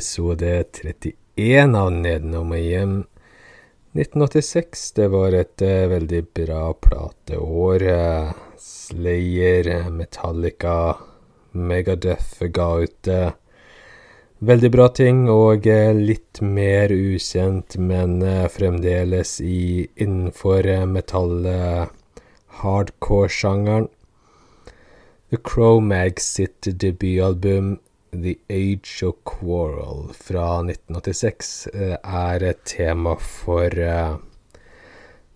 episode 31 av Nedenom og hjem. 1986, det var et uh, veldig bra plateår. Uh, Slayer, Metallica, Megadeth ga ut uh, veldig bra ting, og litt mer ukjent, men fremdeles i, innenfor metall-hardcore-sjangeren. The Crow Mags sitt debutalbum The Age of Quarrel fra 1986 eh, er et tema for uh,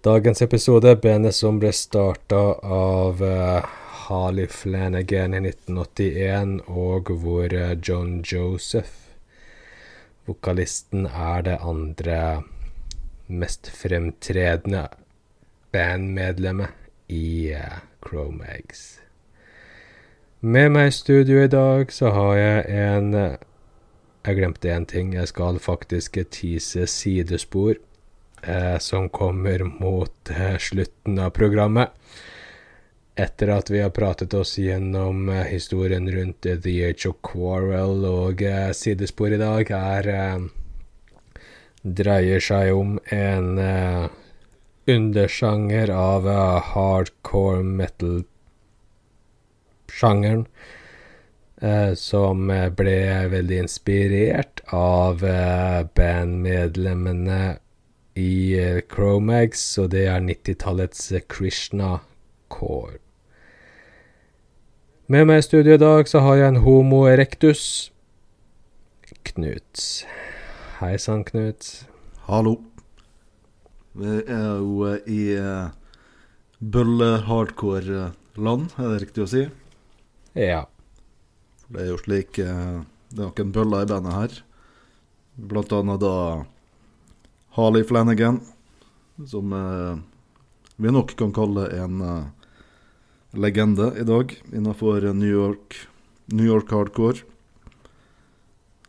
dagens episode. Bandet som ble starta av uh, Harley Flanagan i 1981, og hvor uh, John Joseph, vokalisten, er det andre mest fremtredende bandmedlemmet i Cro-Mags. Med meg i studio i dag så har jeg en eh, Jeg glemte én ting. Jeg skal faktisk tease sidespor eh, som kommer mot eh, slutten av programmet. Etter at vi har pratet oss gjennom eh, historien rundt The Age of Quarrel og eh, sidespor i dag, er eh, Dreier seg om en undersjanger av hardcore metal sjangeren. Eh, som ble veldig inspirert av eh, bandmedlemmene i Chromax, og det er 90-tallets Krishna Core. Med meg i studio i dag så har jeg en Homo erectus. Knut. Hei sann, Knut. Hallo. Vi er jo i bølle-hardcore-land, er det riktig å si? Ja. Det er jo slik eh, Det er noen bøller i bandet her. Blant annet da Harley Flanagan, som eh, vi nok kan kalle en uh, legende i dag innenfor New York, New York hardcore.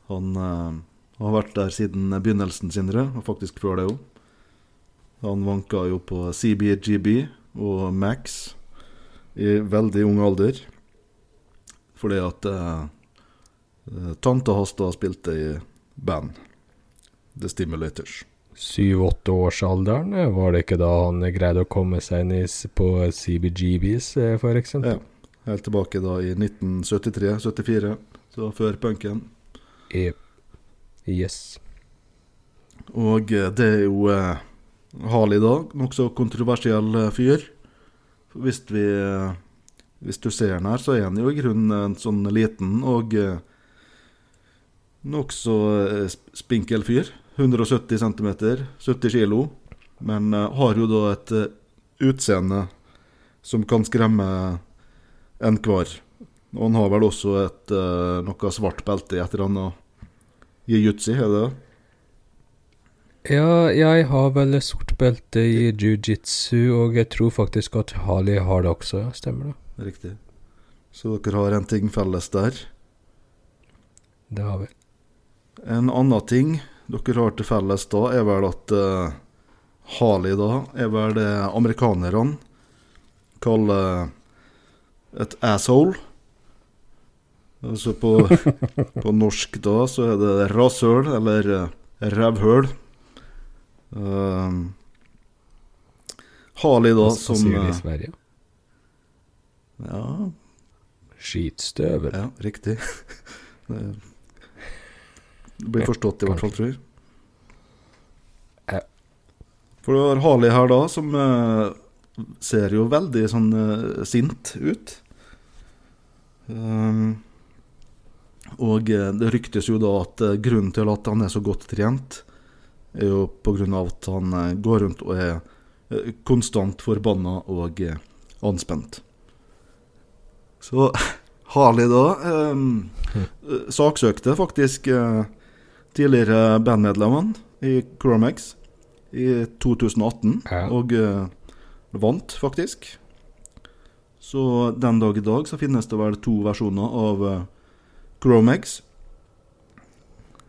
Han har vært der siden begynnelsen, Sindre, og faktisk før det òg. Han vanka jo på CBGB og Max i veldig ung alder. Fordi at eh, tanta hans da spilte i band. The Stimulators. Syv-åtte årsalderen, var det ikke da han greide å komme seg inn på CBGBs, f.eks.? Ja, helt tilbake da i 1973-74, så før punken. Yep. Yes. Og det er jo eh, Harley, da. Nokså kontroversiell fyr. Hvis vi eh, hvis du ser den her, så er den jo i grunnen en sånn liten og eh, nokså eh, spinkel fyr. 170 cm, 70 kg. Men eh, har jo da et eh, utseende som kan skremme enhver. Og han har vel også et eh, noe svart belte i et eller annet jiu-jitsu, er det det? Ja, jeg har vel sort belte i jiu-jitsu, og jeg tror faktisk at Harley har det også, ja. Stemmer det? Riktig. Så dere har en ting felles der. Det har vi. En annen ting dere har til felles da, er vel at uh, Harley da er vel det amerikanerne kaller et asshole. Altså på, på norsk da så er det rasshøl, eller uh, rævhøl. Uh, Harley da som de i Sverige? Ja Skitstøvel. Ja, riktig. Det blir forstått i hvert fall, tror jeg. For du har Harley her, da, som uh, ser jo veldig sånn uh, sint ut. Um, og uh, det ryktes jo da at grunnen til at han er så godt trent, er jo av at han går rundt og er konstant forbanna og anspent. Så Harley da eh, saksøkte faktisk eh, tidligere bandmedlemmene i Cromax i 2018, ja. og eh, vant faktisk. Så den dag i dag så finnes det vel to versjoner av eh, Cromax.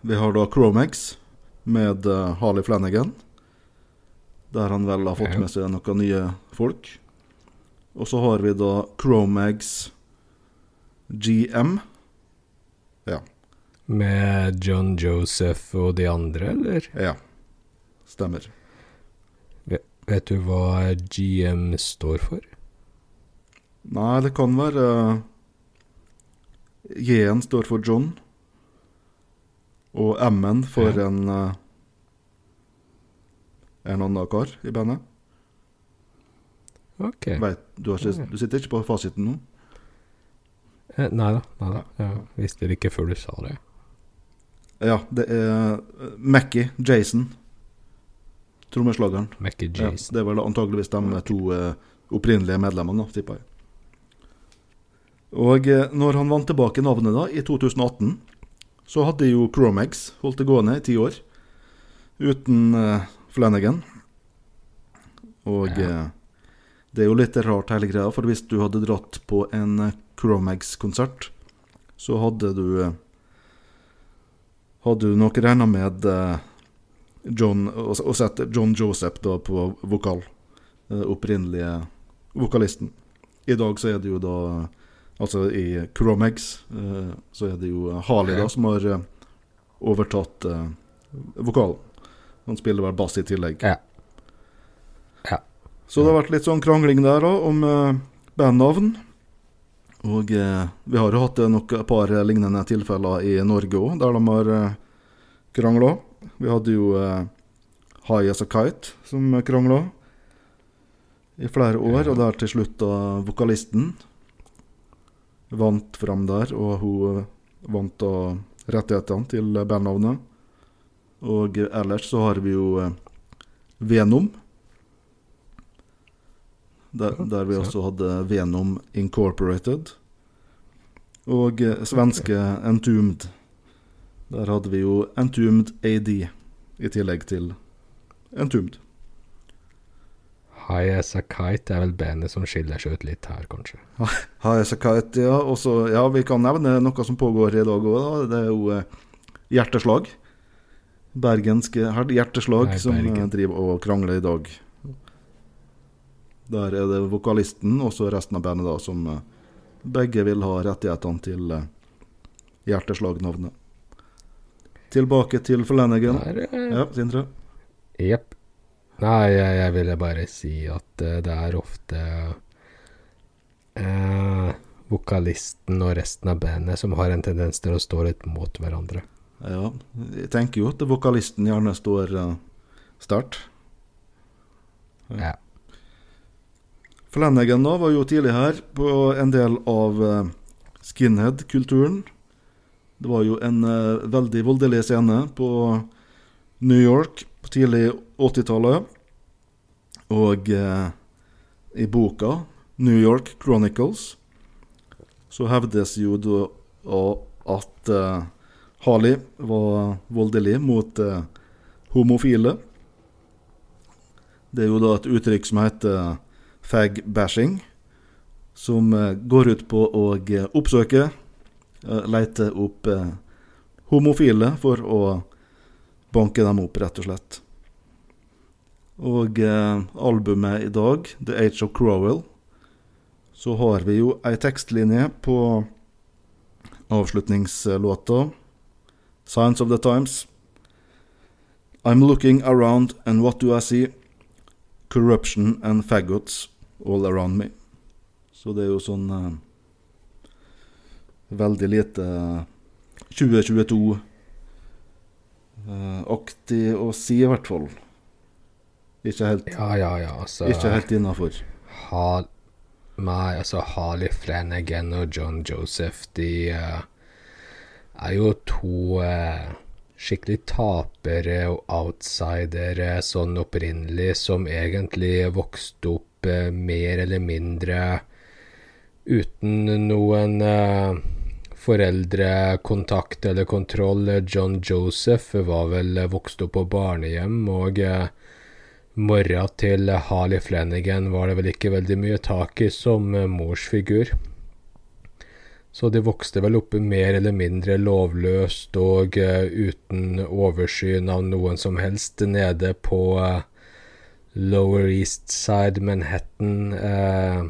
Vi har da Cromax med eh, Harley Flanagan, der han vel har fått med seg noen nye folk. Og så har vi da Cromax GM. Ja. Med John Joseph og de andre, eller? Ja, stemmer. Vet du hva GM står for? Nei, det kan være J-en står for John, og M-en for Ja. en uh, En annen kar i bandet. Ok. Vet, du, har ikke, du sitter ikke på fasiten nå? Eh, nei da. Nei da. Jeg visste det ikke før du sa det. Ja, det er uh, Mackie Jason. Trommeslageren. Mackie Ja, Jason. det er vel antageligvis de to eh, opprinnelige medlemmene, tipper jeg. Og eh, når han vant tilbake navnet da, i 2018, så hadde jo Cromax holdt det gående i ti år. Uten uh, Flanagan. Og Ja. uh, det er jo litt rart hele greia, for hvis du hadde dratt på en Chromex-konsert, så hadde du eh, Hadde du nok regna med eh, John, og, sette John Joseph da på vokal. eh, opprinnelige vokalisten. I dag så er det jo da Altså i Cromags så er det jo Harley da som har overtatt vokalen. Han spiller vel bass i tillegg. Ja. Ja. Så det har vært litt sånn krangling der da om bandnavn. Og eh, vi har jo hatt eh, nok et par lignende tilfeller i Norge òg, der de har eh, krangla. Vi hadde jo eh, High As A Kite som krangla i flere år, og der til slutt da vokalisten vant fram der, og hun eh, vant da rettighetene til bandnavnet. Og eh, ellers så har vi jo eh, Venom. Der, der vi også hadde Venom Incorporated. Og eh, svenske Entombed. Der hadde vi jo Entombed AD i tillegg til Entombed. High As A Kite er vel bandet som skiller seg ut litt her, kanskje. High ja. A Kite, ja, vi kan nevne noe som pågår i dag òg, da. Det er jo eh, Hjerteslag. Bergensk hjerteslag Nei, som eh, driver og krangler i dag. Der er det vokalisten og så resten av bandet da som eh, begge vil ha rettighetene til eh, Hjerteslag-navnet. Tilbake til Flanagan. Eh, Ja, Sindre? Jepp. Nei, jeg, jeg ville bare si at uh, det er ofte uh, vokalisten og resten av bandet som har en tendens til å stå litt mot hverandre. Ja, jeg tenker jo at vokalisten gjerne står uh, sterkt. Ja. Flanagan nå var jo tidlig her på en del av eh, skinhead-kulturen. Det var jo en eh, veldig voldelig scene på New York på tidlig 80-tallet. Og eh, i boka New York Chronicles så hevdes jo da at eh, Harley var voldelig mot eh, homofile. Det er jo da et uttrykk som heter fag-bashing, som eh, går ut på å eh, oppsøke, eh, lete opp homofile for å banke dem opp, rett og slett. Og albumet i dag, The Age of Crowell, så har vi jo ei tekstlinje på avslutningslåta, Signs of the Times. I'm looking around and what do I see? Corruption and faggots all around me. Så det er jo sånn eh, Veldig lite 2022-aktig å si, i hvert fall. Ikke helt, Ja, ja, ja, altså ikke helt innafor. Nei, altså Harley Flanagan og John Joseph, de uh, er jo to uh, skikkelig tapere og outsidere sånn opprinnelig, som egentlig vokste opp eh, mer eller mindre uten noen uh, foreldrekontakt eller kontroll. John Joseph var vel eh, vokst opp på barnehjem, og uh, Mora til Harley Flanagan var det vel ikke veldig mye tak i som morsfigur. Så de vokste vel oppe mer eller mindre lovløst og uh, uten oversyn av noen som helst nede på eh, Lower East Side Manhattan eh,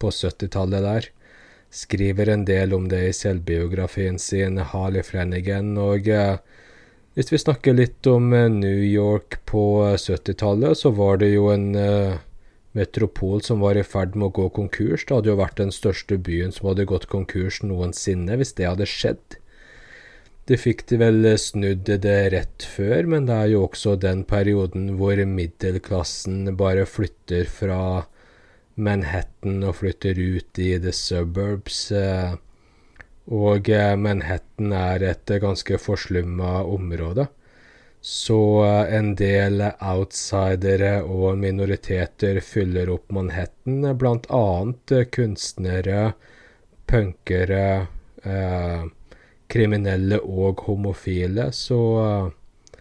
på 70-tallet der. skriver en del om det i selvbiografien sin, Harley Flanagan. Og eh, hvis vi snakker litt om eh, New York på 70-tallet, så var det jo en eh, metropol som var i ferd med å gå konkurs. Det hadde jo vært den største byen som hadde gått konkurs noensinne, hvis det hadde skjedd. De fikk de vel snudd det rett før, men det er jo også den perioden hvor middelklassen bare flytter fra Manhattan og flytter ut i the suburbs. Eh, og eh, Manhattan er et ganske forslumma område. Så eh, en del outsidere og minoriteter fyller opp Manhattan, blant annet kunstnere, punkere, eh, kriminelle og homofile. Så eh,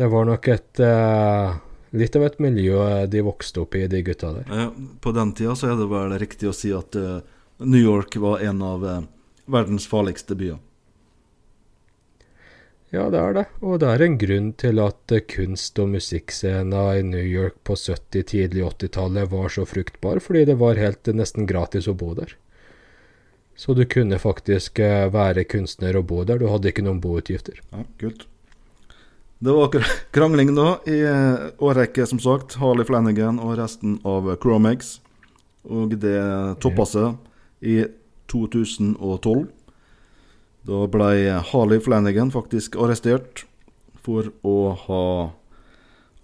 det var nok et eh, litt av et miljø de vokste opp i, de gutta der. Eh, på den tida så er det vel riktig å si at New York var en av verdens farligste byer. Ja, det er det. Og det er en grunn til at eh, kunst- og musikkscena i New York på 70-, tidlig 80-tallet var så fruktbar, fordi det var helt eh, nesten gratis å bo der. Så du kunne faktisk eh, være kunstner og bo der, du hadde ikke noen boutgifter. Ja, kult. Det var krangling da i årrekke, som sagt. Harley Flanagan og resten av Chromex. Og det toppa seg i 2012. Da ble Harley Flanagan faktisk arrestert for å ha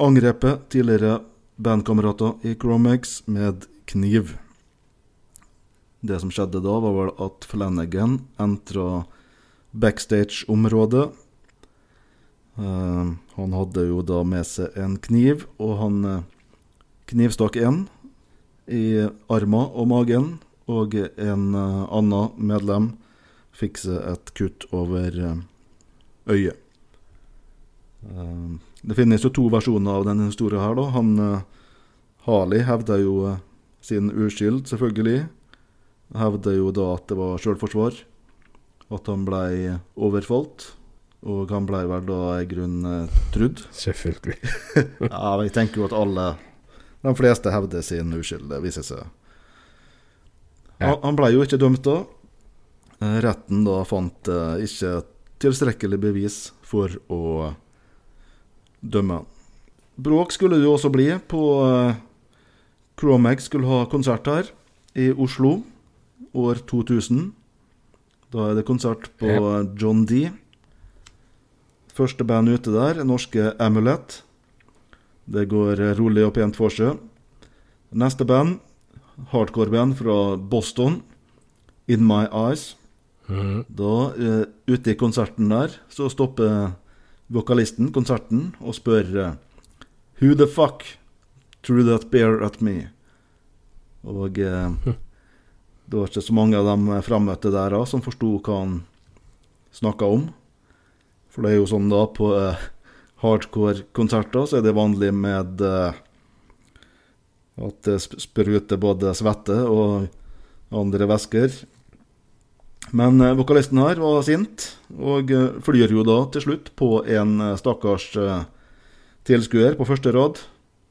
angrepet tidligere bandkamerater i Chromex med kniv. Det som skjedde da, var vel at Flanagan entra backstage-området. Uh, han hadde jo da med seg en kniv, og han uh, knivstakk en i armen og magen, og en uh, annen medlem fikk seg et kutt over uh, øyet. Eh, det finnes jo to versjoner av denne historien her, da. Han eh, Harley hevder jo sin uskyld, selvfølgelig. Hevder jo da at det var sjølforsvar. At han blei overfalt. Og han blei vel da i grunnen trudd. Selvfølgelig. ja, men jeg tenker jo at alle De fleste hevder sin uskyld, det viser seg. Han, Han blei jo ikke dømt da. Eh, retten da fant eh, ikke tilstrekkelig bevis for å dømme. Bråk skulle det jo også bli på uh, skulle ha konsert her i Oslo år 2000. Da er det konsert på yep. John D. Første band ute der, norske Amulet. Det går rolig og pent for seg. Neste band, hardcore-band fra Boston, In My Eyes. Mm. Da, uh, ute i konserten der, så stopper vokalisten konserten og spør uh, Who the fuck threw that bear at me? Og uh, det var ikke så mange av dem frammøtte der da, som forsto hva han snakka om. For det er jo sånn da, på hardcore-konserter så er det vanlig med at det spruter både svette og andre væsker men eh, vokalisten her var sint, og eh, flyr jo da til slutt på en eh, stakkars eh, tilskuer på første rad.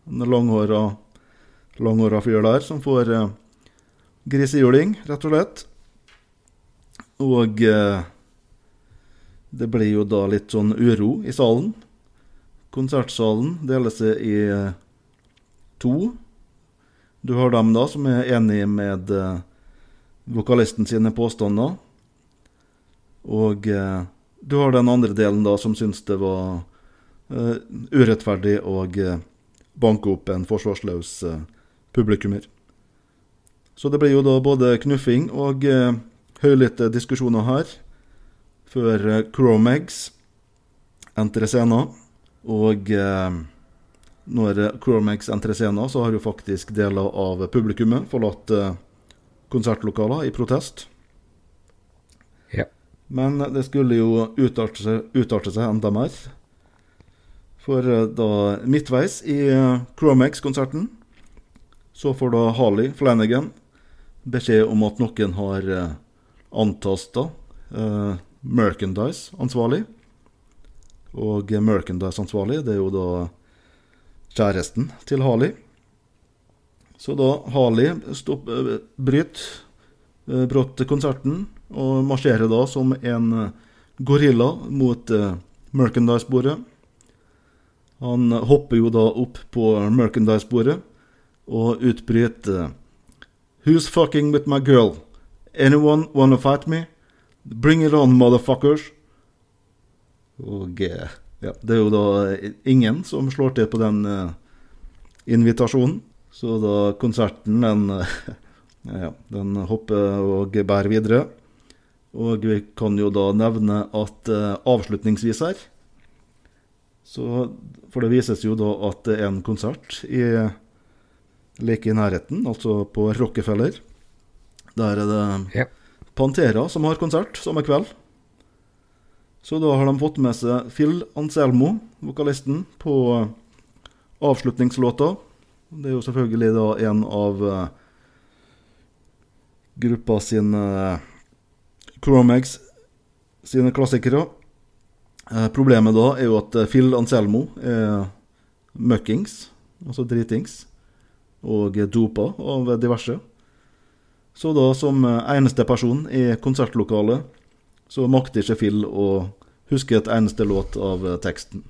En langhåra, langhåra fyr der som får eh, grisehjuling, rett og slett. Og eh, det blir jo da litt sånn uro i salen. Konsertsalen deler seg i eh, to. Du har dem da som er enig med eh, vokalisten sine påstander. Og du har den andre delen da som syns det var urettferdig å banke opp en forsvarsløs publikummer. Så det blir jo da både knuffing og eh, høylytte diskusjoner her før eh, Cromags entrer scenen. Og når Cromags entrer scenen, så har jo faktisk deler av publikummet forlatt konsertlokaler i protest. Ja. Men det skulle jo utarte seg, utarte seg enda mer. For eh, da midtveis i eh, Chromex-konserten så får da Harley Flanagan beskjed om at noen har uh, antasta eh, merchandise-ansvarlig. Og merchandise-ansvarlig, det er jo da kjæresten til Harley. Så da Harley stopp, bryter eh, brått konserten, og marsjerer da som en eh, gorilla mot eh, merchandise-bordet. Han hopper jo da opp på merchandise-bordet og utbryter Who's fucking with my girl? Anyone wanna fight me? Bring it on, motherfuckers. Og eh, ja, det er jo da ingen som slår til på den uh, invitasjonen. Så da konserten, den, uh, ja, den hopper og bærer videre. Og vi kan jo da nevne at uh, avslutningsvis her så For det vises jo da at det er en konsert i like i nærheten, altså på Rockefeller. Der er det Ja. Pantera som har konsert samme kveld. Så da har de fått med seg Phil Anselmo, vokalisten, på avslutningslåta. Det er jo selvfølgelig da en av uh, gruppa sine Chromax sine klassikere. Uh, problemet da er jo at eh, Phil Anselmo er møkkings, altså dritings, og dopa av diverse. Så da, som eneste person i konsertlokalet, så makter ikke Phil å huske et eneste låt av teksten.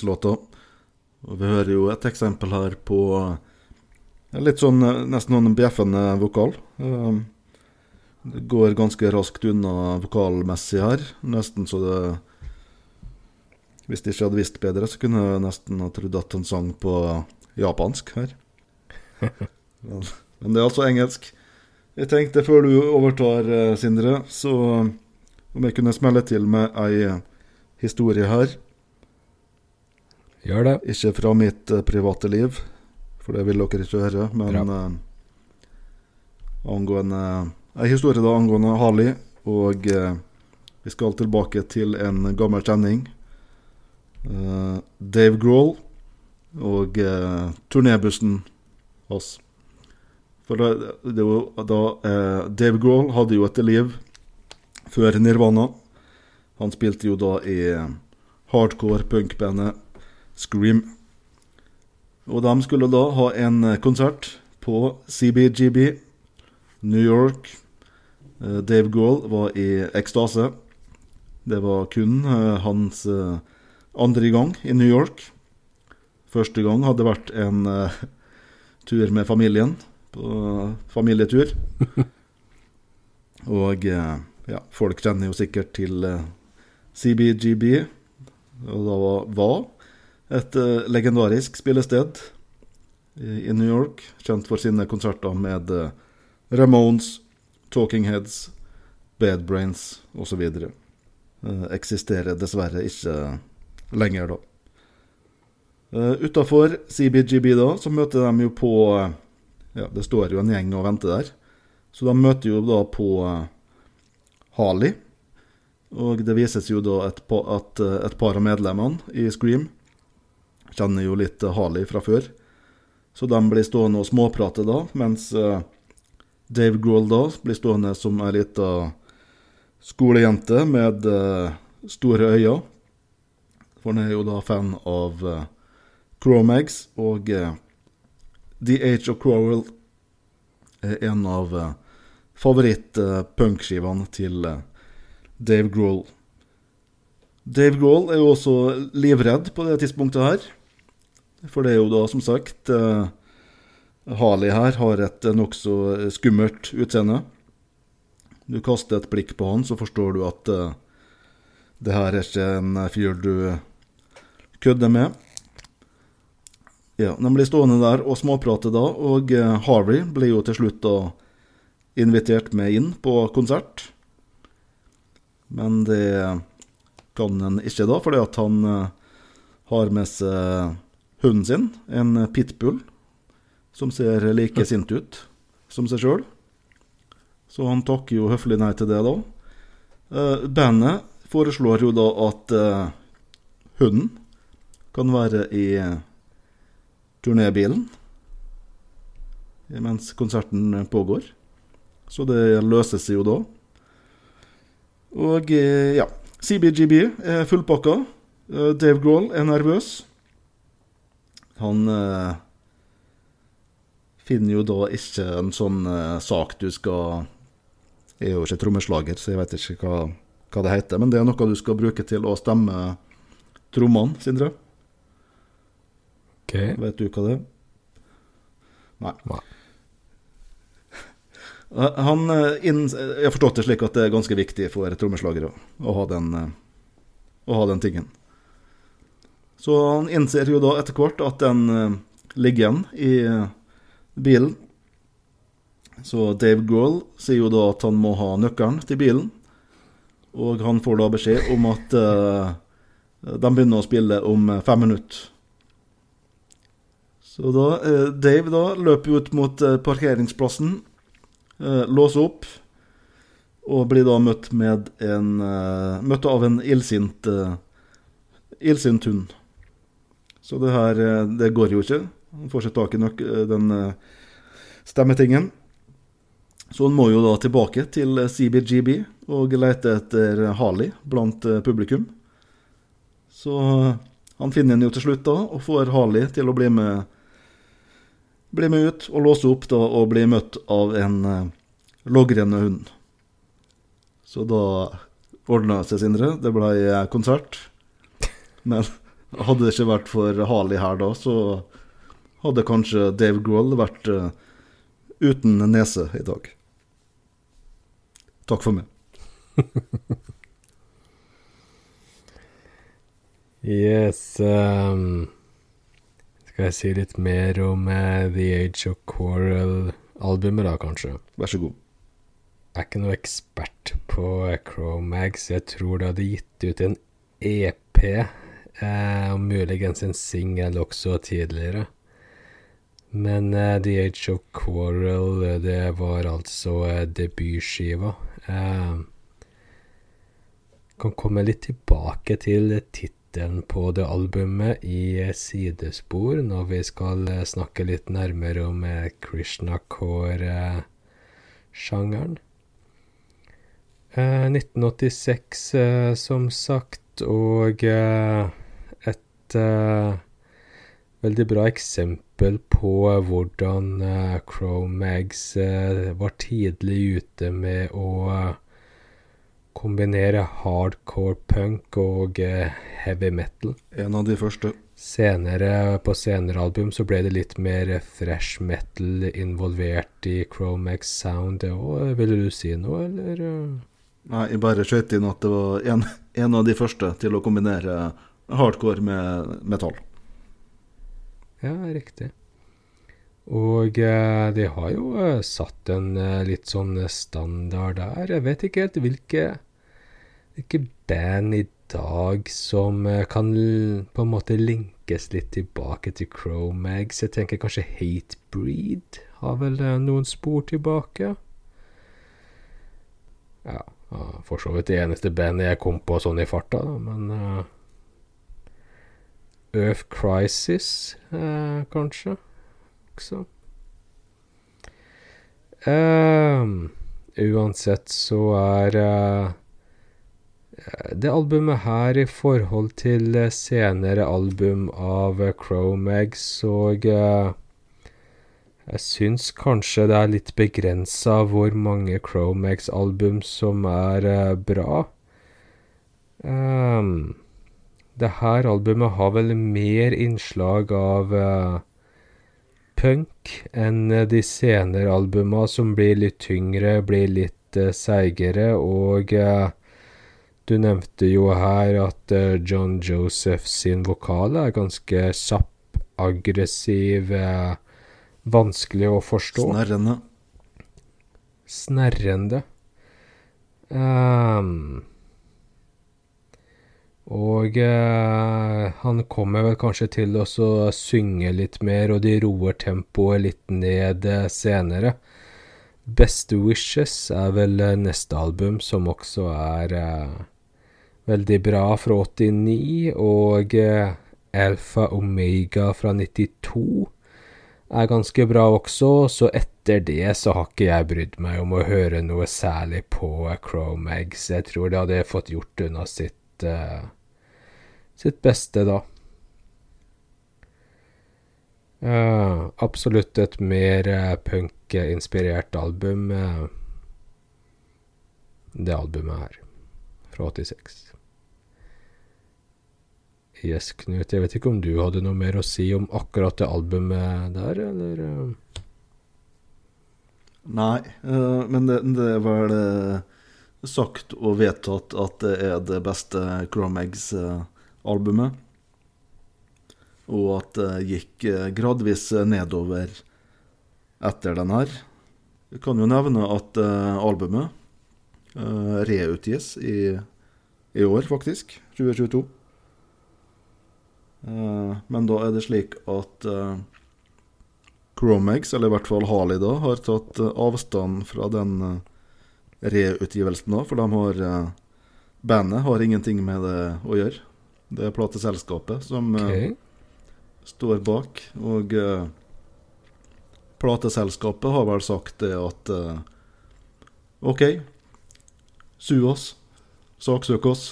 Åpningslåta. Og vi hører jo et eksempel her på litt sånn eh, nesten noen bjeffende vokal. Um, Det går ganske raskt unna vokalmessig her, nesten så det Hvis de ikke hadde visst bedre, så kunne jeg nesten ha trodd at han sang på japansk her. Men, det er altså engelsk. Jeg tenkte før du overtar, eh, Sindre, så om jeg kunne smelle til med ei historie her. Gjør det. Ikke fra mitt eh, private liv, for det vil dere ikke høre, men eh, angående En historie da angående Harley, og eh, vi skal tilbake til en gammel kjenning. Eh, Dave Grohl og uh, turnébussen hans. For da, det var, da eh, Dave Grohl hadde jo et liv før Nirvana. Han spilte jo da i eh, hardcore punkbandet Scream. Og de skulle da ha en eh, konsert på CBGB, New York. Eh, Dave Gaul var i ekstase. Det var kun eh, hans andre gang i New York. Første gang hadde vært en tur med familien, på familietur. Og ja, folk kjenner jo sikkert til CBGB, og da var, var et uh, legendarisk spillested i, i New York, kjent for sine konserter med uh, Ramones, Talking Heads, Bad Brains osv. Uh, eksisterer dessverre ikke lenger, da. Uh, Utafor CBGB da, så møter de jo på eh, Ja, det står jo en gjeng og venter der. Så de møter jo da på eh, Harley. Og det vises jo da et pa, at eh, et par av medlemmene i Scream kjenner jo litt eh, Harley fra før. Så de blir stående og småprate da, mens eh, Dave Grohl da blir stående som ei lita skolejente med eh, store øyne. For han er jo da fan av uh, Chromags, og eh, The Age of Crowell er en av favoritt-punkskivene til eh, Dave Grohl. Dave Grohl er jo også livredd på det tidspunktet her. For det er jo da, som sagt eh, Harley her har et eh, nokså skummelt utseende. Du kaster et blikk på han, så forstår du at uh, det her er ikke en fyr du kødder med. Ja, De blir stående der og småprate da, og uh, Harvey blir jo til slutt da invitert med inn på konsert. Men det kan han ikke da, fordi at han uh, har med seg hunden sin, en pitbull, som ser like sint ut som seg sjøl. Så han takker jo høflig nei til det, da. Eh, bandet foreslår jo da at eh, hunden kan være i turnébilen mens konserten pågår. Så det løses jo da. Og eh, ja, CBGB er fullpakka. Eh, Dave Grohl er nervøs. Han eh, finner jo da ikke en sånn eh, sak du skal Jeg er jo ikke trommeslager, så jeg vet ikke hva, hva det heter. Men det er noe du skal bruke til å stemme trommene, Sindre. Ok. Vet du hva det er? Nei. Nei. Eh, Han, eh, inn, jeg har forstått det slik at det er ganske viktig for trommeslagere å ha den, eh, å ha den tingen. Så han innser jo da etter hvert at den uh, ligger igjen i uh, bilen. Så Dave Grohl sier jo da at han må ha nøkkelen til bilen. Og han får da beskjed om at uh, de begynner å spille om fem minutter. Så da, Dave da løper ut mot parkeringsplassen, låser opp, og blir da møtt, med en, møtt av en illsint, illsint hund. Så det her, eh, det går jo ikke. Han får seg tak i nok, eh, den eh, stemmetingen. Så han må jo da tilbake til CBGB og lete etter Harley blant publikum. Så han finner den jo til slutt da, og får Harley til å bli med bli med ut og låse opp da, og bli møtt av en eh, logrende hund. Så da ordna det seg, Sindre. Det ble eh, konsert. Men hadde det ikke vært for Harley her da, så hadde kanskje Dave Grohl vært uh, uten nese i dag. Takk for meg. Yes. Um, skal jeg si litt mer om uh, The Age of Coral-albumet, da, kanskje? Vær så god. Jeg er ikke noe ekspert på Chromags. Jeg tror det hadde gitt ut en EP, uh, og muligens en singel også tidligere. Men The Age of Quarrel, det var altså debutskiva. Eh, kan komme litt tilbake til tittelen på det albumet i sidespor når vi skal eh, snakke litt nærmere om eh, Krishna Core-sjangeren. 1986, eh, som sagt, og et veldig bra eksempel på hvordan Chromags var tidlig ute med å kombinere hardcore punk og uh, heavy metal. En av de første. Senere, på senere album så ble det litt mer fresh metal involvert i Chromax Sound. Og, ville du si noe, eller? Nei, jeg bare skjøt inn at det var en, en, av de første til å kombinere hardcore med metall. Ja, riktig. Og uh, de har jo uh, satt en uh, litt sånn standard der. Jeg vet ikke helt hvilke hvilke band i dag som eh, kan på en måte linkes litt tilbake til Chromags. Jeg tenker kanskje Hatebreed har vel eh, noen spor tilbake. Ja, for så vidt det eneste bandet jeg kom på sånn i farta, da, men Earth Crisis, eh, kanskje, også. Um, uansett så er uh, det albumet her i forhold til senere album av Chromags, og uh, jeg syns kanskje det er litt begrensa hvor mange Chromags-album som er uh, bra. Um, det her albumet har vel mer innslag av uh, punk enn de senere albuma, som blir litt tyngre, blir litt seigere, og du nevnte jo her at uh, John Joseph sin vokal er ganske kjapp, aggressiv, uh, vanskelig å forstå. Snerrende. Snerrende. Um, og eh, han kommer vel kanskje til å synge litt mer, og de roer tempoet litt ned senere. Best Wishes er vel neste album, som også er eh, veldig bra fra 89, og eh, Alfa Omega fra 92 er ganske bra også, så etter det så har ikke jeg brydd meg om å høre noe særlig på Chromags. Jeg tror det hadde fått gjort unna sitt, uh, sitt beste da. Uh, absolutt et mer uh, punk-inspirert album, uh, det albumet her, fra 86. Yes, Knut. Jeg vet ikke om du hadde noe mer å si om akkurat det albumet der, eller? Nei, uh, men det, det er vel uh, sagt og vedtatt at det er det beste Chromegs-albumet. Og at det gikk gradvis nedover etter den her. Jeg kan jo nevne at albumet reutgis i, i år, faktisk. 2022. Eh, men da er det slik at Chromex, eller i hvert fall Harley, da, har tatt avstand fra den reutgivelsen. da, For de har bandet har ingenting med det å gjøre. Det er plateselskapet som okay. står bak. Og plateselskapet har vel sagt det at OK, su oss. Saksøk oss.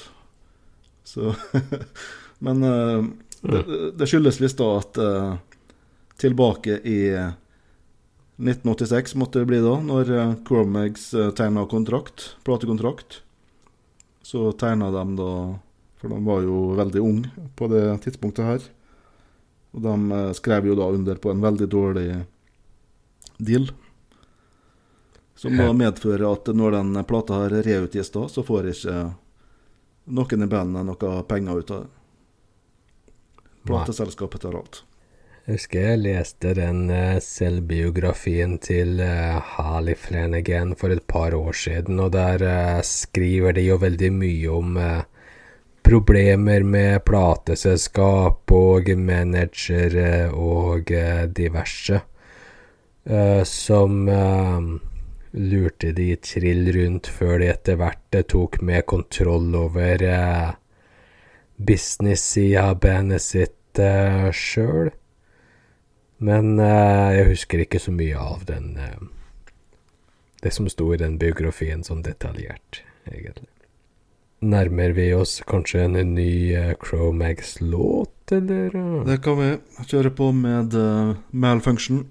Så Men det, det skyldes visst da at tilbake i 1986 måtte det bli da, når uh, tegna kontrakt, platekontrakt. Så tegna de da for de var jo veldig unge på det tidspunktet her. Og de eh, skrev jo da under på en veldig dårlig deal. Som da medfører at når den plata her reutgis da, så får ikke noen i bandet noe penger ut av det. Plateselskapet tar alt. Jeg husker jeg leste den eh, selvbiografien til eh, Harley Flanagan for et par år siden, og der skriver de jo veldig mye om problemer med plateselskap og managere og eh, diverse. Eh, som eh, lurte de trill rundt før de etter hvert tok med kontroll over business-sida av bandet sitt sjøl. Men jeg husker ikke så mye av den, det som sto i den biografien, sånn detaljert, egentlig nærmer vi oss kanskje en ny eh, Cromags-låt, eller? Eh? Det kan vi kjøre på med eh, Malfunction.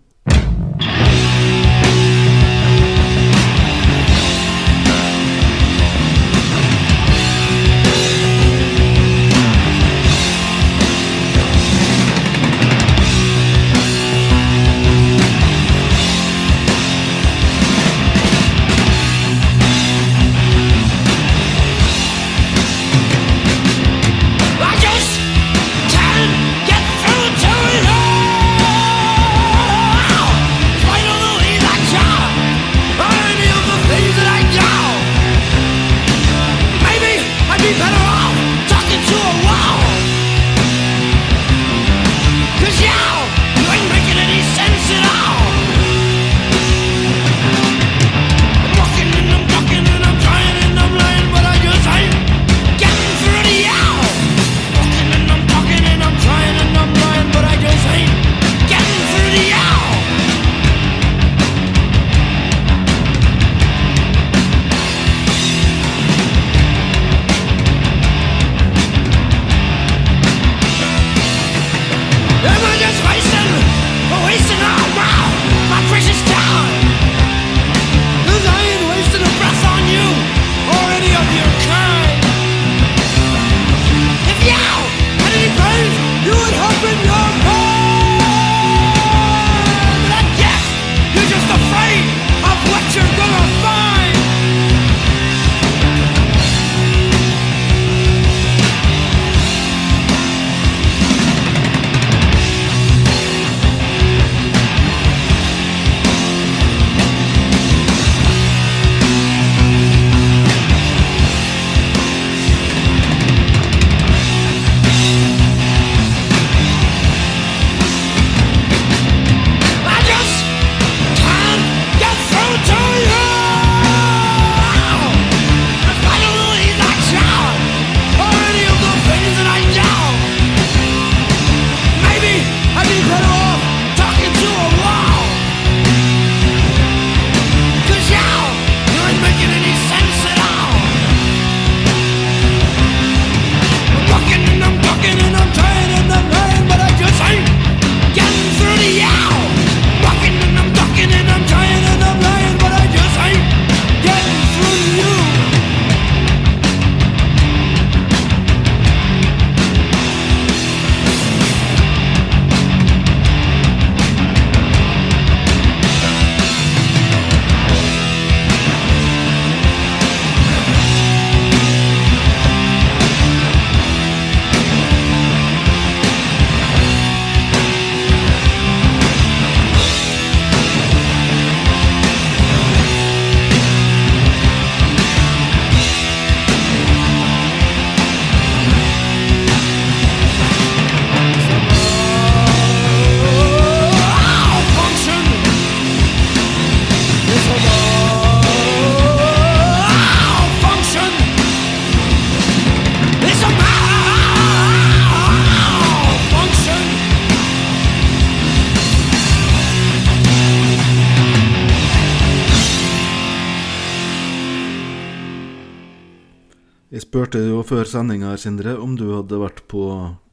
Jeg spurte jo før sendinga her, Sindre, om du hadde vært på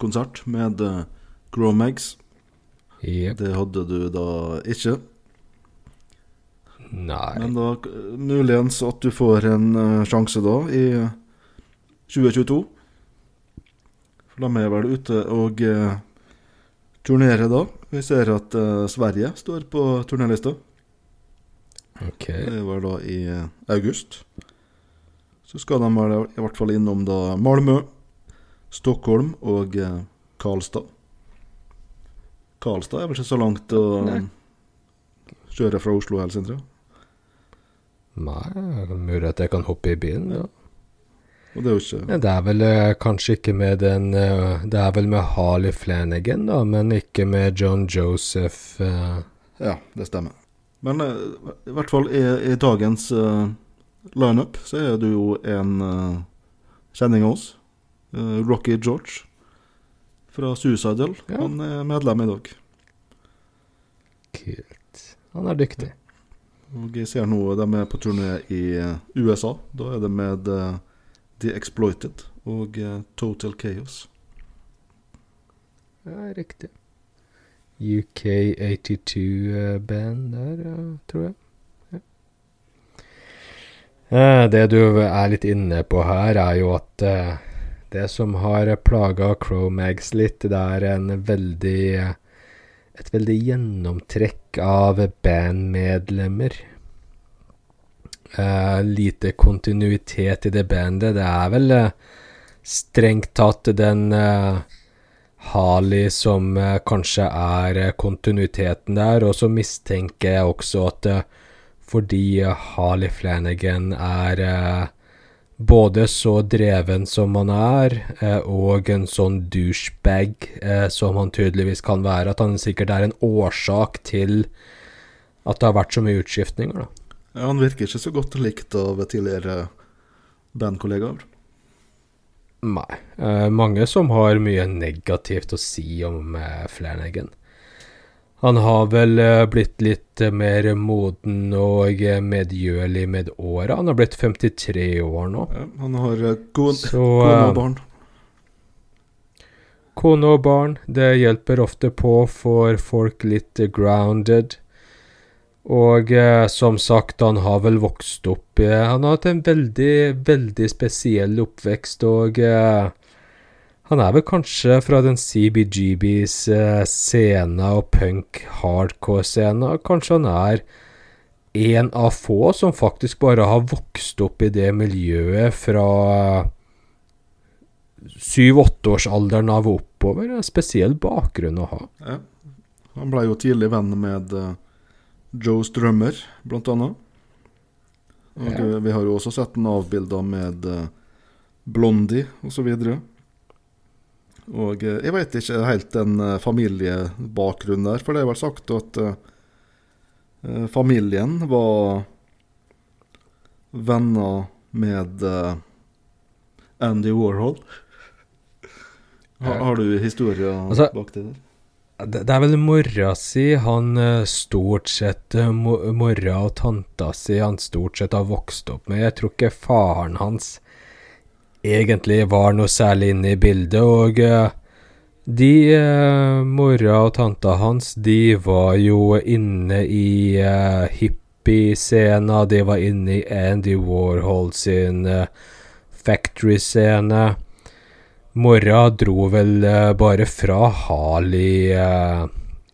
konsert med eh, Gromags. Yep. Det hadde du da ikke. Nei Men da eh, muligens at du får en eh, sjanse da, i 2022. For de er vel ute og eh, turnerer da. Vi ser at eh, Sverige står på turnélista. Okay. Det var da i august. Så skal de i hvert fall innom da Malmö, Stockholm og eh, Karlstad. Karlstad er vel ikke så langt å Nei. kjøre fra Oslo og Helsintra? Nei, mulig at jeg kan hoppe i bilen, ja. Og det er jo ikke ja, Det er vel eh, kanskje ikke med den eh, Det er vel med Harley Flanagan, da, men ikke med John Joseph. Uh... Ja, det stemmer. Men i hvert fall i er dagens uh, lineup så er det jo en uh, kjenning av oss. Uh, Rocky George fra Suicidal. Ja. Han er medlem i dag. Kult. Han er dyktig. Og jeg ser nå de er på turné i eh, USA. Da er det med uh, The Exploited og Total Chaos. Ja, riktig. UK82-band der, ja, tror jeg. Eh, Det du er litt inne på her, er jo at eh, det som har plaga Cromags litt, det er en veldig et veldig gjennomtrekk av bandmedlemmer. Uh, lite kontinuitet i det bandet. Det er vel uh, strengt tatt den uh, Harley som kanskje er kontinuiteten der, og så mistenker jeg også at fordi Harley Flanagan er eh, både så dreven som han er, eh, og en sånn douchebag eh, som han tydeligvis kan være, at han sikkert er en årsak til at det har vært så mye utskiftninger, da. Ja, han virker ikke så godt likt av tidligere bandkollegaer. Nei. Eh, mange som har mye negativt å si om eh, Flanagan. Han har vel eh, blitt litt eh, mer moden og eh, medgjørlig med åra. Han har blitt 53 år nå. Ja, han har kon Så kone og barn. kone og barn, det hjelper ofte på for folk litt grounded. Og eh, som sagt, han har vel vokst opp eh, Han har hatt en veldig, veldig spesiell oppvekst, og eh, han er vel kanskje fra den CBGBs eh, scene og punk-hardcore-scena. Kanskje han er en av få som faktisk bare har vokst opp i det miljøet fra syv-åtteårsalderen av og oppover. En spesiell bakgrunn å ha. Ja. Han ble jo tidlig venn med eh, Joe Strømmer, blant annet. Og Ja. eh, vi har jo også sett en avbilda med uh, Blondie osv. Og, og eh, jeg veit ikke helt den eh, familiebakgrunnen der, for det er vel sagt at eh, familien var venner med Andy Warhol. Har, har du historier Altså- bak det der? Det, er vel mora si han stort sett Mora og tanta si han stort sett har vokst opp med. Jeg tror ikke faren hans egentlig var noe særlig inne i bildet, og eh, de eh, Mora og tanta hans, de var jo inne i uh, hippie-scena, de var inne i Andy Warhol sin eh, factory-scene. Mora dro vel eh, bare fra Harley eh,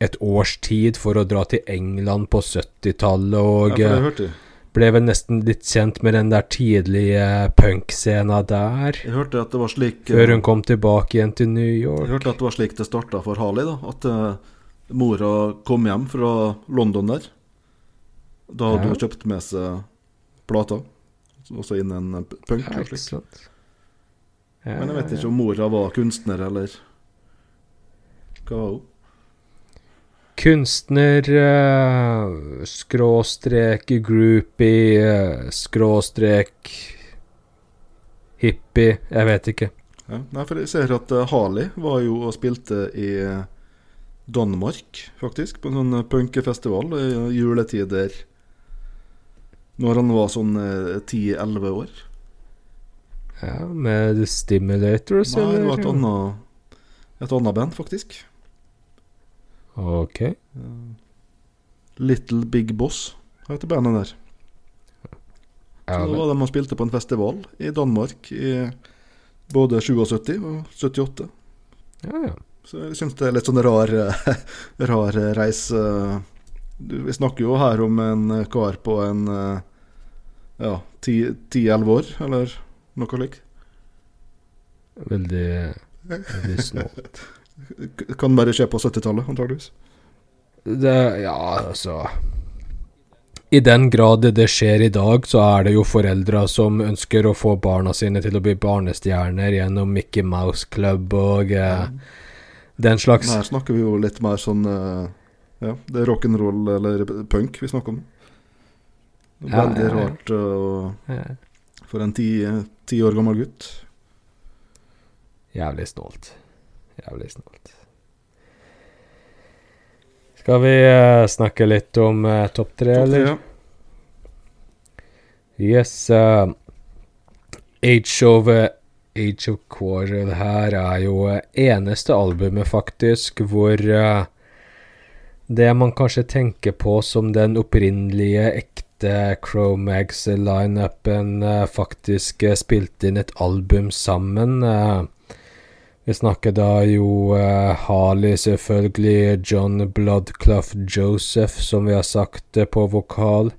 et års tid for å dra til England på 70-tallet, og Ja, for det hørte jeg. Ble vel nesten litt kjent med den der tidlige punkscena der, Jeg hørte at det var slik før hun kom tilbake igjen til New York. Jeg hørte at det var slik det starta for Harley. da At uh, mora kom hjem fra London der. Da hadde Ja. hun kjøpt med seg plata, Også inn en eh, punk. Ja, ikke sant? Ja, Men jeg vet ikke om mora var kunstner, eller Hva var hun? Kunstner, eh, skråstrek groupie, eh, skråstrek hippie, jeg vet ikke. Ja. Nei, for jeg ser at eh, Harley var jo og spilte i Danmark, faktisk. På en sånn punkefestival i juletider. Når han var sånn eh, 10-11 år. Ja, med The Stimulators, Nei, det var et annet, et annet band, faktisk. Ok. Little Big Boss heter bandet der. Ja, Så da vel. var de og spilte på en festival i Danmark i både 77 og 78. ja, ja. Så jeg syns det er litt sånn rar, rar reise. Vi snakker jo her om en kar på en eh, ja, 10-11 år, eller noe slikt. Veldig, veldig snålt. Kan bare skje på 70-tallet, antageligvis. Det, ja, altså I den grad det skjer i dag, så er det jo foreldre som ønsker å få barna sine til å bli barnestjerner gjennom Mickey Mouse Club og eh, den slags. Her snakker vi jo litt mer sånn eh, Ja, det er rock'n'roll eller punk vi snakker om. Veldig ja, ja. rart eh, Eh, for en ti, ti år gammel gutt. Jævlig snålt. Jævlig snålt. Skal vi eh, snakke litt om uh, topp tre, top eller? ja. Yes. Uh, Age of Age of Quarrel her er jo eneste albumet, faktisk, hvor det man kanskje tenker på som den opprinnelige, ekte Chromags-lineupen, uh, faktisk uh, spilte inn et album sammen. eh. Vi snakker da jo eh, Harley, selvfølgelig, John Bloodclough Joseph, som vi har sagt, eh, på vokal.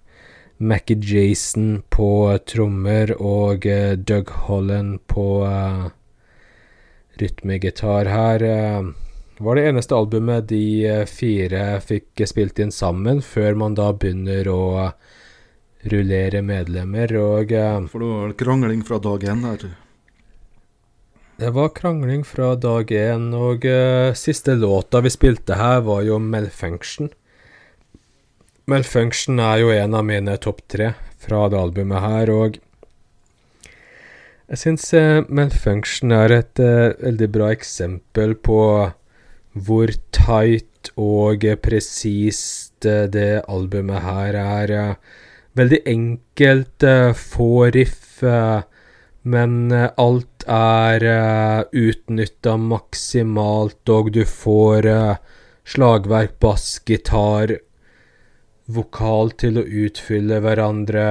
Mackie Jason på trommer og eh, Doug Holland på eh, rytmegitar her. eh, var det eneste albumet de eh, fire fikk spilt inn sammen, før man da begynner å eh, rullere medlemmer. Og eh, det var krangling fra dag én her. Det var krangling fra dag én, og uh, siste låta vi spilte her, var jo Malfunction. Malfunction er jo en av mine topp tre fra det albumet her, og jeg syns uh, Malfunction er et uh, veldig bra eksempel på hvor tight og uh, presist det albumet her er. veldig enkelt, uh, få riff, eh, men eh, alt er uh, utnytta maksimalt, og du får eh, slagverk, bass, gitar, vokal til å utfylle hverandre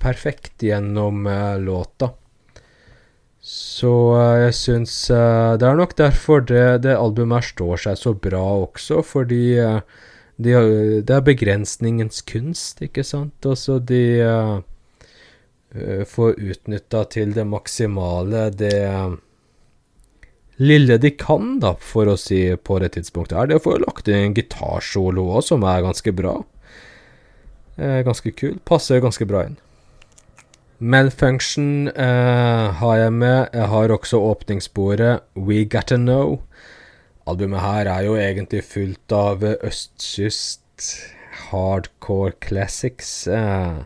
perfekt gjennom eh, låta. Så eh, jeg syns eh, Det er nok derfor det, det albumet her står seg så bra også, fordi eh, de, det er begrensningens kunst, ikke sant? Altså de eh, eh, får utnytta til det maksimale det eh, lille de kan, da, for å si på det tidspunktet her. Det å få lagt inn en gitarsolo òg, som er ganske bra. Eh, ganske kul. Passer ganske bra inn. Malfunction eh, har jeg med. Jeg har også åpningssporet We Gotta Know. Albumet her er jo egentlig fullt av eh, østkyst hardcore classics. Eh,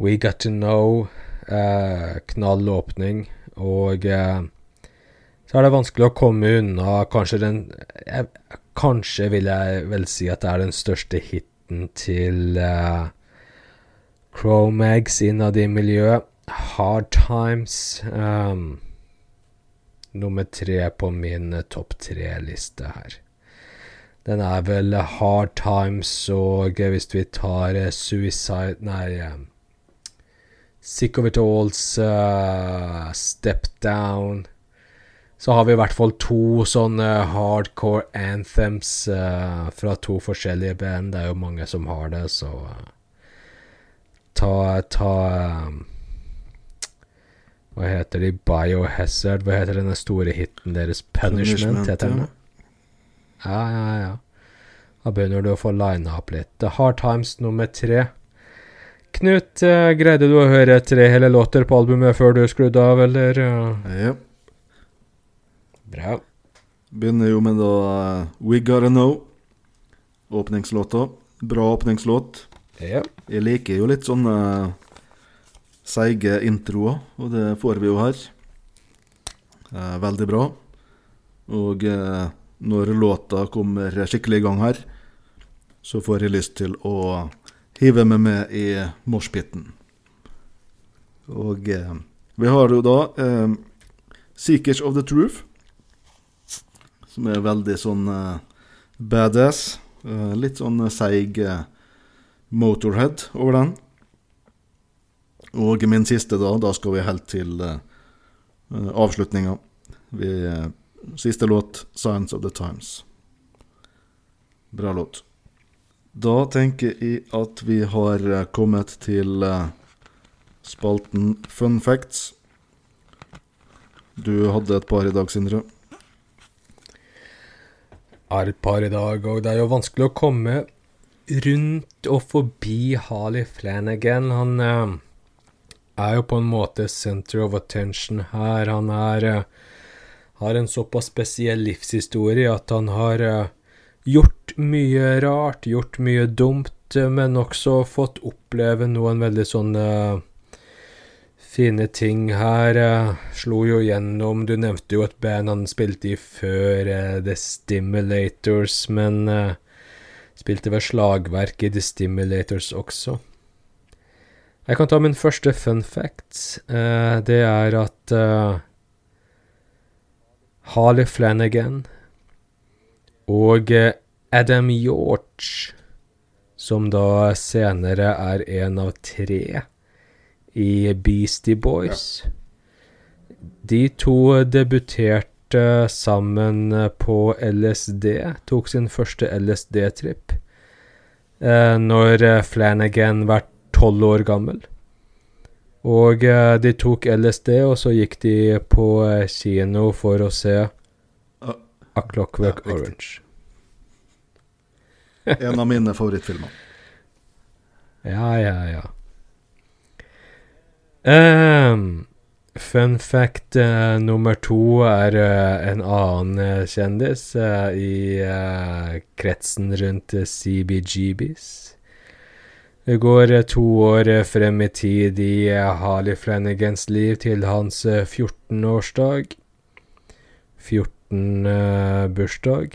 We Got To Know, eh, knall åpning, og eh, så er det vanskelig å komme unna kanskje den jeg, Kanskje vil jeg vel si at det er den største hiten til eh, Chromags innad i miljøet. Hard Times. Um, nummer tre på min eh, topp tre-liste her. Den er vel Hard Times og eh, hvis vi tar Suicide Nei eh, Sick of It Alls, uh, Step Down Så har vi i hvert fall to sånne hardcore anthems uh, fra to forskjellige band. Det er jo mange som har det, så uh, Ta, ta Hva heter de? Biohazard? Hva heter denne store hiten deres? Punishment, heter den? Ja, ja, ja. Da begynner du å få lina opp litt. The Hard Times nummer tre. Knut, eh, greide du å høre tre hele låter på albumet før du skrudde av, eller? eh? Ja. Bra. Begynner jo med da eh, We Gotta Know. Åpningslåta. Bra åpningslåt. Ja. Jeg liker jo litt sånne seige introer, og det får vi jo her. Veldig bra. Og når låta kommer skikkelig i gang her, så får jeg lyst til å hive meg med i moshpiten. Og eh, vi har jo da eh, Seekers of the Truth, som er veldig sånn eh, badass. Eh, litt sånn seig eh, Motorhead over den. Og min siste, da. Da skal vi helt til eh, avslutninga. Eh, siste låt, 'Signs of the Times'. Bra låt. Da tenker jeg at vi har eh, kommet til eh, spalten Fun facts. Du hadde et par i dag, Sindre. er et par i dag, og det er jo vanskelig å komme rundt og forbi Harley Flanagan. Han eh, er jo på en måte center of attention her. Han er eh, har en såpass spesiell livshistorie at han har eh, gjort mye rart, gjort mye dumt, eh, men også fått oppleve noen veldig sånne fine ting her. eh, slo jo gjennom Du nevnte jo et band han spilte i før, eh, The Stimulators, men eh, spilte ved slagverk i The Stimulators også. Jeg kan ta min første fun fact. Eh, det er at eh, Harley Flanagan og eh, Adam Yorch, som da senere er en av tre i Beastie Boys. De to debuterte sammen på LSD, tok sin første LSD-tripp, eh, når Flanagan var tolv år gammel. Og eh, de tok LSD, og så gikk de på eh, kino for å se A Clockwork Ja. Orange. En av mine favorittfilmer. Ja, ja, ja. Um, fun fact uh, nummer to er uh, en annen eh, kjendis uh, i kretsen rundt CBGBs. Det går to år frem i tid i Harley Flanagans liv til hans eh, 14-årsdag. 14-bursdag.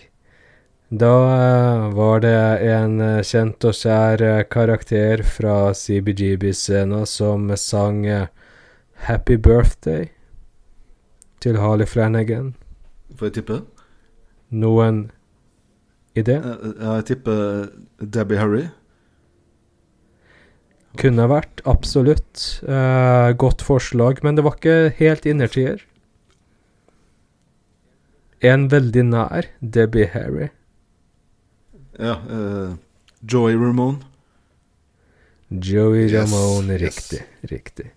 Da eh, var det en eh, kjent og kjær eh, karakter fra CBGB-scenen som sang Happy Birthday til Harley Flanagan. Får jeg tippe? Noen idé? Ja, Jeg tipper Debbie Harry. Kunne vært, absolutt. Eh, godt forslag, men det var ikke helt innertier. En veldig nær, Debbie Harry. Ja. uh, Joey Ramone. Joey Yes, Ramone, yes. riktig, riktig.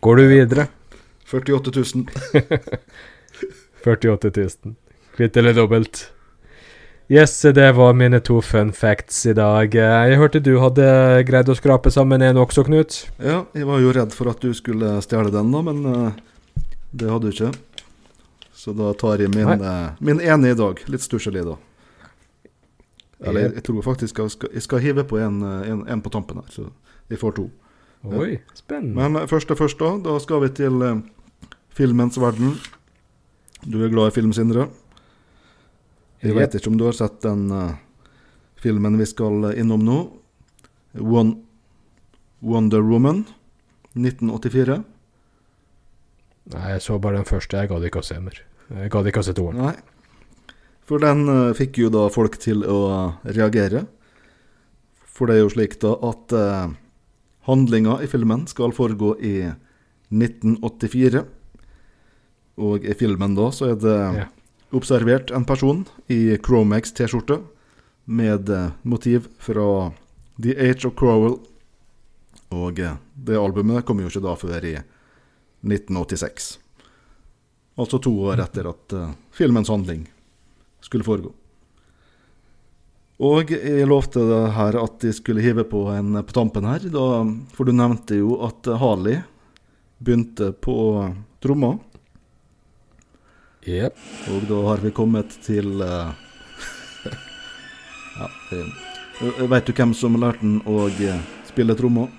Går du videre? 48 000. 48 000. Kvitt eller dobbelt. Yes, det var mine to fun facts i dag. Jeg hørte du hadde greid å skrape sammen en også, Knut. Ja, jeg var jo redd for at du skulle stjele den, da, men eh, det hadde du ikke. Så da tar jeg min, eh, min ene i dag. Litt stusslig, da. Eller jeg, jeg tror faktisk jeg skal, jeg skal hive på en, eh, en, en på tampen her, så jeg får to. Oi, spennende. Men eh, først og først, da. Da skal vi til eh, filmens verden. Du er glad i film, Sindre? Jeg vet ikke om du har sett den uh, filmen vi skal eh, innom nå. One, Wonder Woman 1984. Nei, jeg så bare den første. Jeg gadd ikke å se mer. Jeg gadd ikke å se toeren. For den uh, fikk jo da folk til å eh, reagere. For det er jo slik da at uh, handlinga i filmen skal foregå i 1984. Og i filmen da så er det Ja. observert en person i Cromax T-skjorte med uh, motiv fra The Age of Crowell. Og eh, det albumet kom jo ikke da før i 1986. Altså to år etter at eh, filmens handling skulle foregå. Og jeg lovte det her at jeg skulle hive på en på tampen her, da, for du nevnte jo at Harley begynte på tromma. Yep. Og da har vi kommet til uh, Ja, Veit du hvem som lærte den å spille trommer?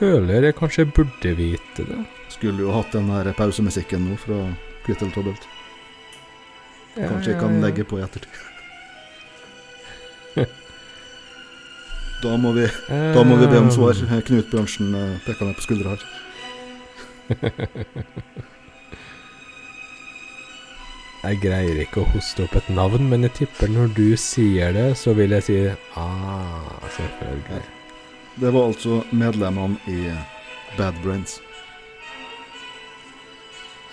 Føler jeg kanskje burde vite det. Skulle jo hatt den her pausemusikken nå fra Quittle Troubled. Kanskje jeg kan Eh, legge på i ettertid. Da må vi, da må vi be om svar. ehm, Knut Bjørnsen eh, peker meg på skuldra her. Jeg greier ikke å hoste opp et navn, men jeg tipper når du sier det, så vil jeg si ah, selvfølgelig. Det var altså medlemmene i Bad Brains.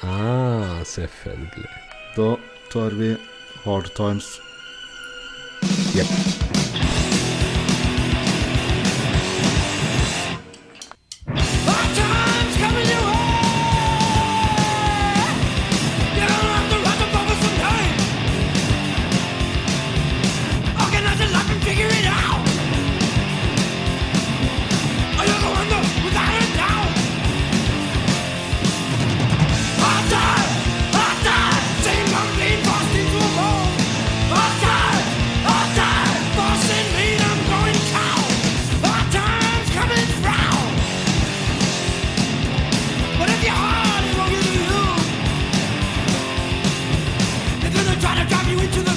Ah, selvfølgelig. Da tar vi Hard Times. Jepp. into the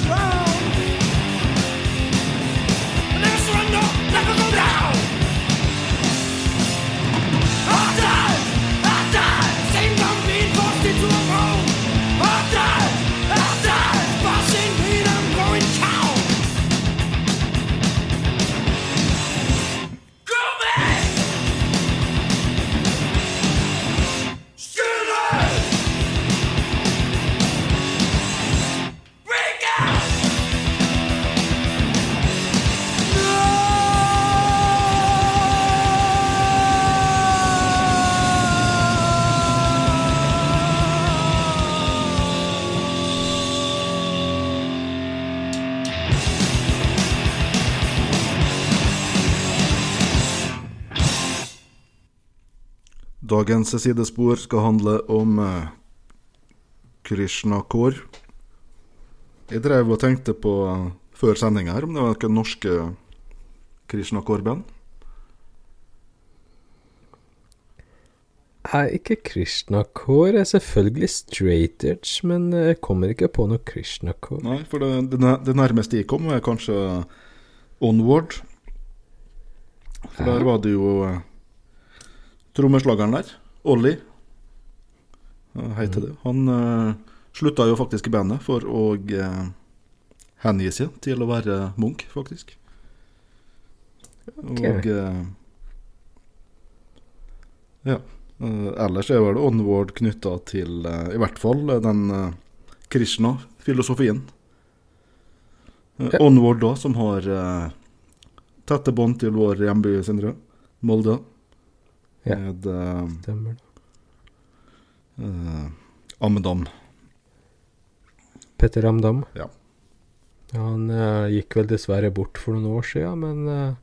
Dagens sidespor skal handle om eh, Krishna Kaur. Jeg drev og tenkte på eh, før sendinga her om det var noen norske Krishna Kaur-band. Er ikke Krishna Core er selvfølgelig straight edge, men jeg kommer ikke på noe Krishna Core. Nei, for det, det, nærmeste jeg kom, er kanskje Onward. For der var det jo eh, trommeslageren der, Ollie, hei til det. Han uh, slutta jo faktisk i bandet for å uh, hengi seg til å være Munch, faktisk. Okay. Og uh, Ja. Uh, ellers er vel Onward knytta til eh, i hvert fall eh, den eh, Krishna-filosofien. Eh, Ja. Onward, da, som har eh, tette bånd til vår hjemby, Sindre. Molde. Ja. Med uh, Stemmer det. Uh, Amdam. Petter Amdam. Ja. Ja, Han uh, gikk vel dessverre bort for noen år siden, men eh,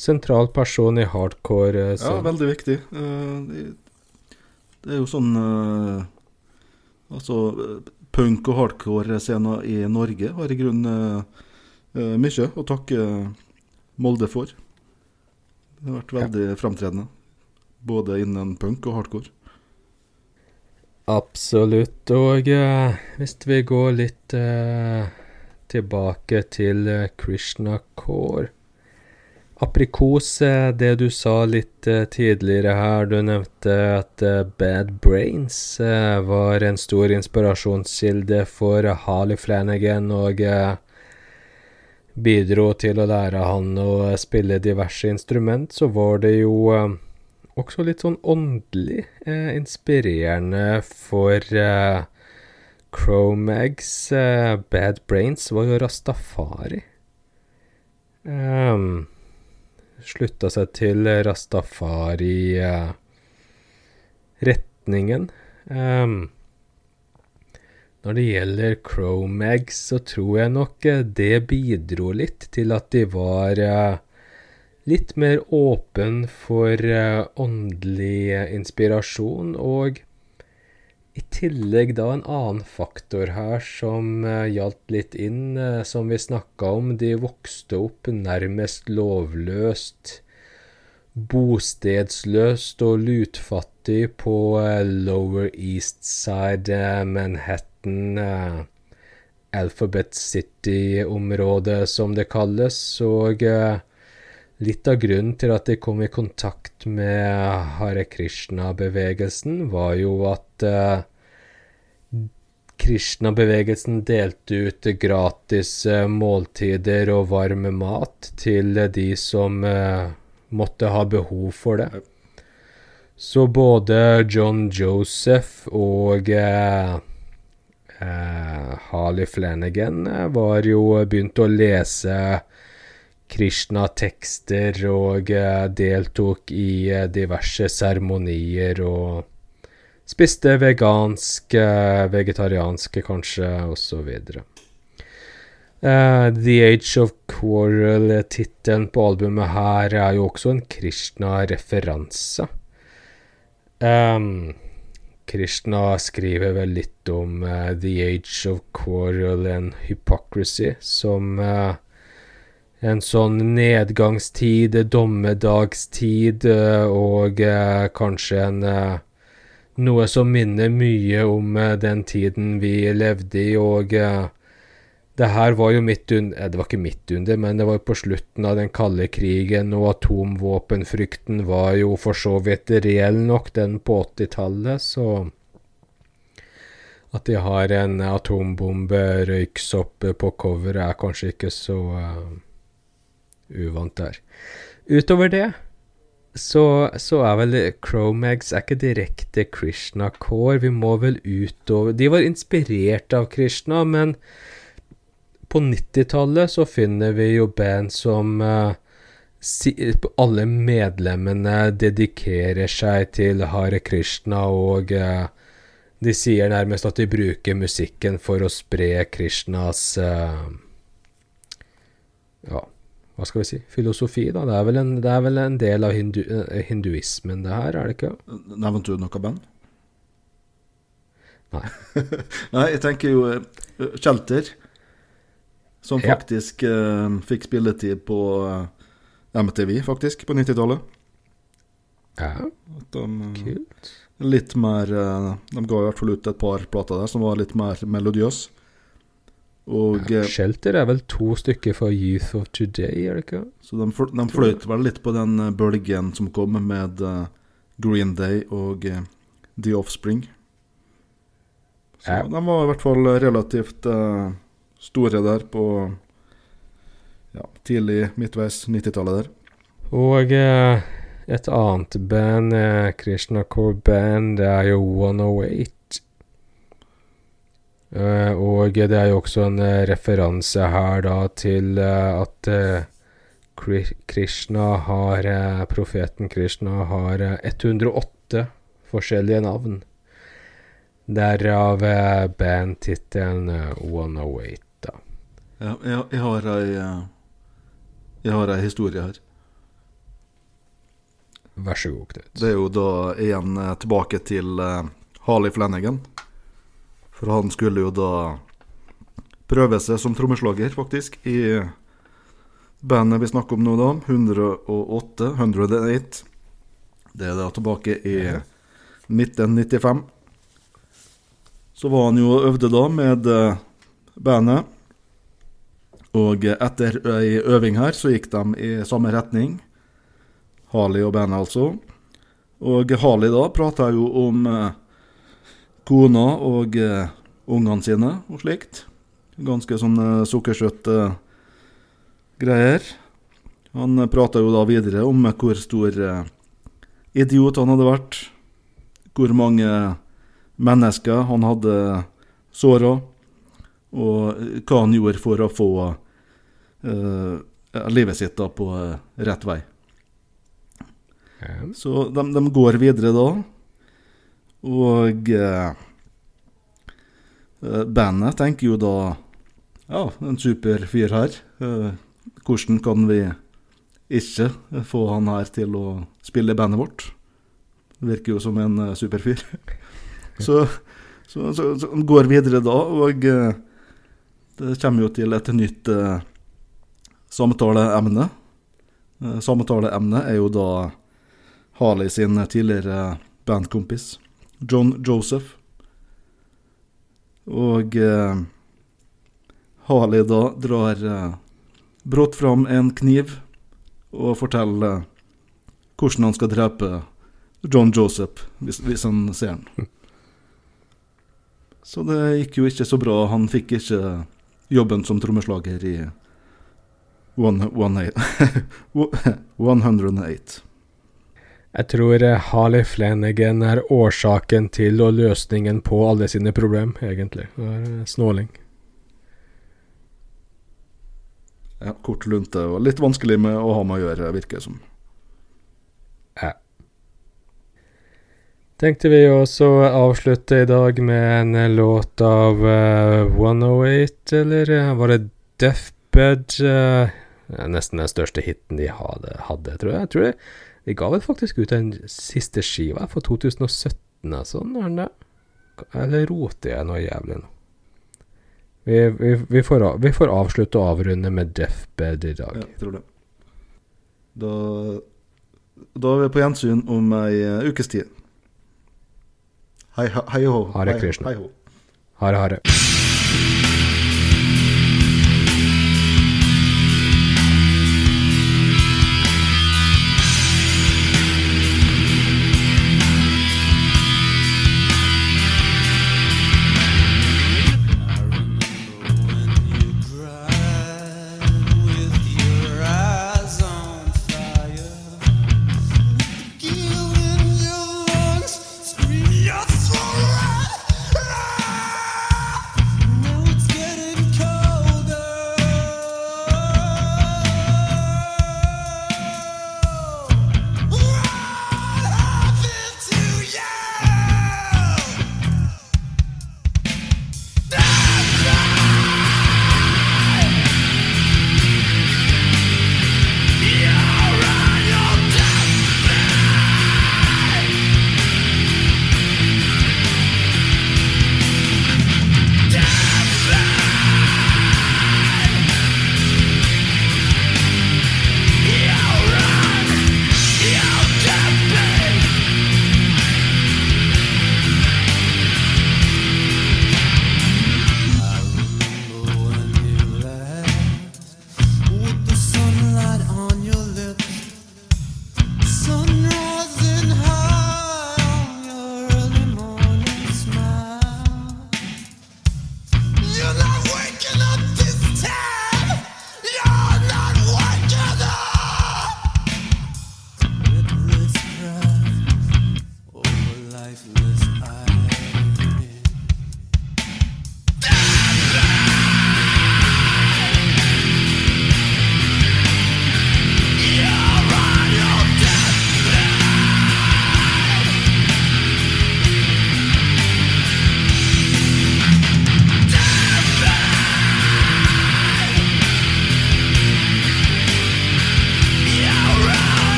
sentral person i hardcore. eh, Ja, veldig viktig. Eh, det, det er jo sånn eh, Altså, eh, punk- og hardcore-scena i Norge har i grunnen eh, eh, mye å takke Molde for. Det har vært veldig fremtredende. Både innen punk og hardcore. Absolutt. Og eh, hvis vi går litt eh, tilbake til eh, Krishna Kaur Aprikos, eh, det du sa litt eh, tidligere her, du nevnte at Bad Brains var en stor inspirasjonskilde for Harley Flanagan, og bidro til å lære han å spille diverse instrument, så var det jo også litt sånn åndelig eh, inspirerende for eh, Chromags eh, Bad Brains var jo Rastafari. Um, slutta seg til Rastafari-retningen. Um, når det gjelder Chromags, så tror jeg nok eh, det bidro litt til at de var eh, litt mer åpen for eh, åndelig eh, inspirasjon, og i tillegg da en annen faktor her som uh, gjaldt litt inn, eh, som vi snakka om. De vokste opp nærmest lovløst, bostedsløst og lutfattig på eh, Lower East Side eh, Manhattan. eh, Alphabet City-området, som det kalles. Og eh, litt av grunnen til at de kom i kontakt med Hare Krishna-bevegelsen, var jo at uh, Krishna-bevegelsen delte ut gratis uh, måltider og varm mat til uh, de som eh, måtte ha behov for det. Så både John Joseph og Harley Flanagan var jo begynt å lese Krishna-tekster og eh, deltok i eh, diverse seremonier og spiste vegansk, vegetariansk vegetarianske kanskje, osv. Uh, The Age of Quarrel, eh, tittelen på albumet her, er jo også en Krishna-referanse. Um, Krishna skriver vel litt om uh, The Age of Quarrel and Hypocrisy, som eh, en sånn nedgangstid, dommedagstid, eh, og eh, kanskje en eh, noe som minner mye om den tiden vi levde i, og det her var jo midt under Det var ikke midt under, men det var på slutten av den kalde krigen, og atomvåpenfrykten var jo for så vidt reell nok, den på 80-tallet, så at de har en atombombe røyksopp på coveret, er kanskje ikke så uvant der. Utover det så, så er vel Cromags er ikke direkte Krishna Core. Vi må vel utover De var inspirert av Krishna, men på 90-tallet så finner vi jo band som uh, si, Alle medlemmene dedikerer seg til Hare Krishna, og uh, de sier nærmest at de bruker musikken for å spre Krishnas uh, Ja, hva skal vi si, filosofi, da. Det er vel en, det er vel en del av hindu, eh, hinduismen, det her, er det ikke? Nevnte du noe band? Nei. Nei, jeg tenker jo eh, Shelter, som Ja. faktisk uh, fikk spilletid på eh, MTV, faktisk, på 90-tallet. Ja, de, eh, kult. litt mer eh, De ga i hvert fall ut et par plater der som var litt mer melodiøse. Og Ja, eh, Shelter er vel to stykker for Youth of Today, er det ikke? Så de, de fløyt vel litt på den eh, bølgen som kom med eh, Green Day og The Offspring. Så Ja. de var i hvert fall relativt store der på ja, tidlig, midtveis 90-tallet der. Og et annet band, Krishna Core Band, det er jo 108. Eh, og det er jo også en eh, referanse her da til eh, at Krishna har Profeten Krishna har eh, 108 forskjellige navn. Derav bandtittelen One 108, da. Ja, jeg, jeg har ei Jeg har ei historie her. Vær så god, Knut. Det er jo da igjen tilbake til Harley Flanagan. For han skulle jo da prøve seg som trommeslager, faktisk, i bandet vi snakker om nå, da. 108, 108. Det er da tilbake i 1995. Så var han jo og øvde da med eh, bandet. Og etter ei øving her, så gikk de i samme retning. Harley og bandet, altså. Og Harley da prata jo om eh, kona og uh, ungene sine og slikt. Ganske sånn eh, sukkersøte greier. Han eh, prata jo da videre om eh, hvor stor eh, idiot han hadde vært. Hvor mange mennesker han hadde såra. Og eh, hva han gjorde for å få eh, livet sitt da på eh, rett vei. Så de, de går videre da. Og eh, eh, bandet tenker jo da Ja, en super fyr her. Eh, hvordan kan vi ikke få han her til å spille bandet vårt? Virker jo som en eh, super fyr. så, så, så, så går videre da, og eh, det kommer jo til et nytt eh, samtaleemne. Samtaleemnet er jo da Harley sin tidligere bandkompis, John Joseph. Og eh, Harley da drar eh, brått fram en kniv og forteller eh, hvordan han skal drepe John Joseph hvis, hvis han ser han. Så det gikk jo ikke så bra. Han fikk ikke jobben som trommeslager i one, one, eight, 108. Jeg tror eh, Harley Flanagan er årsaken til og løsningen på alle sine problem, egentlig. Det er eh, snåling. Ja, kort lunte og litt vanskelig med å ha med å gjøre, virker det som. Ja. Tenkte vi også avslutte i dag med en eh, låt av uh, 108, eller var det Deathbed? Uh, nesten den største hiten de hadde, hadde tror jeg. jeg tror det, de ga vel faktisk ut den siste skiva for 2017, altså. Den? Eller roter jeg noe jævlig nå? Vi, vi, vi, får, vi får avslutte og avrunde med Deathbed i dag. Ja, jeg tror det. Da, da er vi på gjensyn om ei eh, ukes tid. Hei, hei, hei ho. hei, Hei, hei, Hei ho. Hare, hare.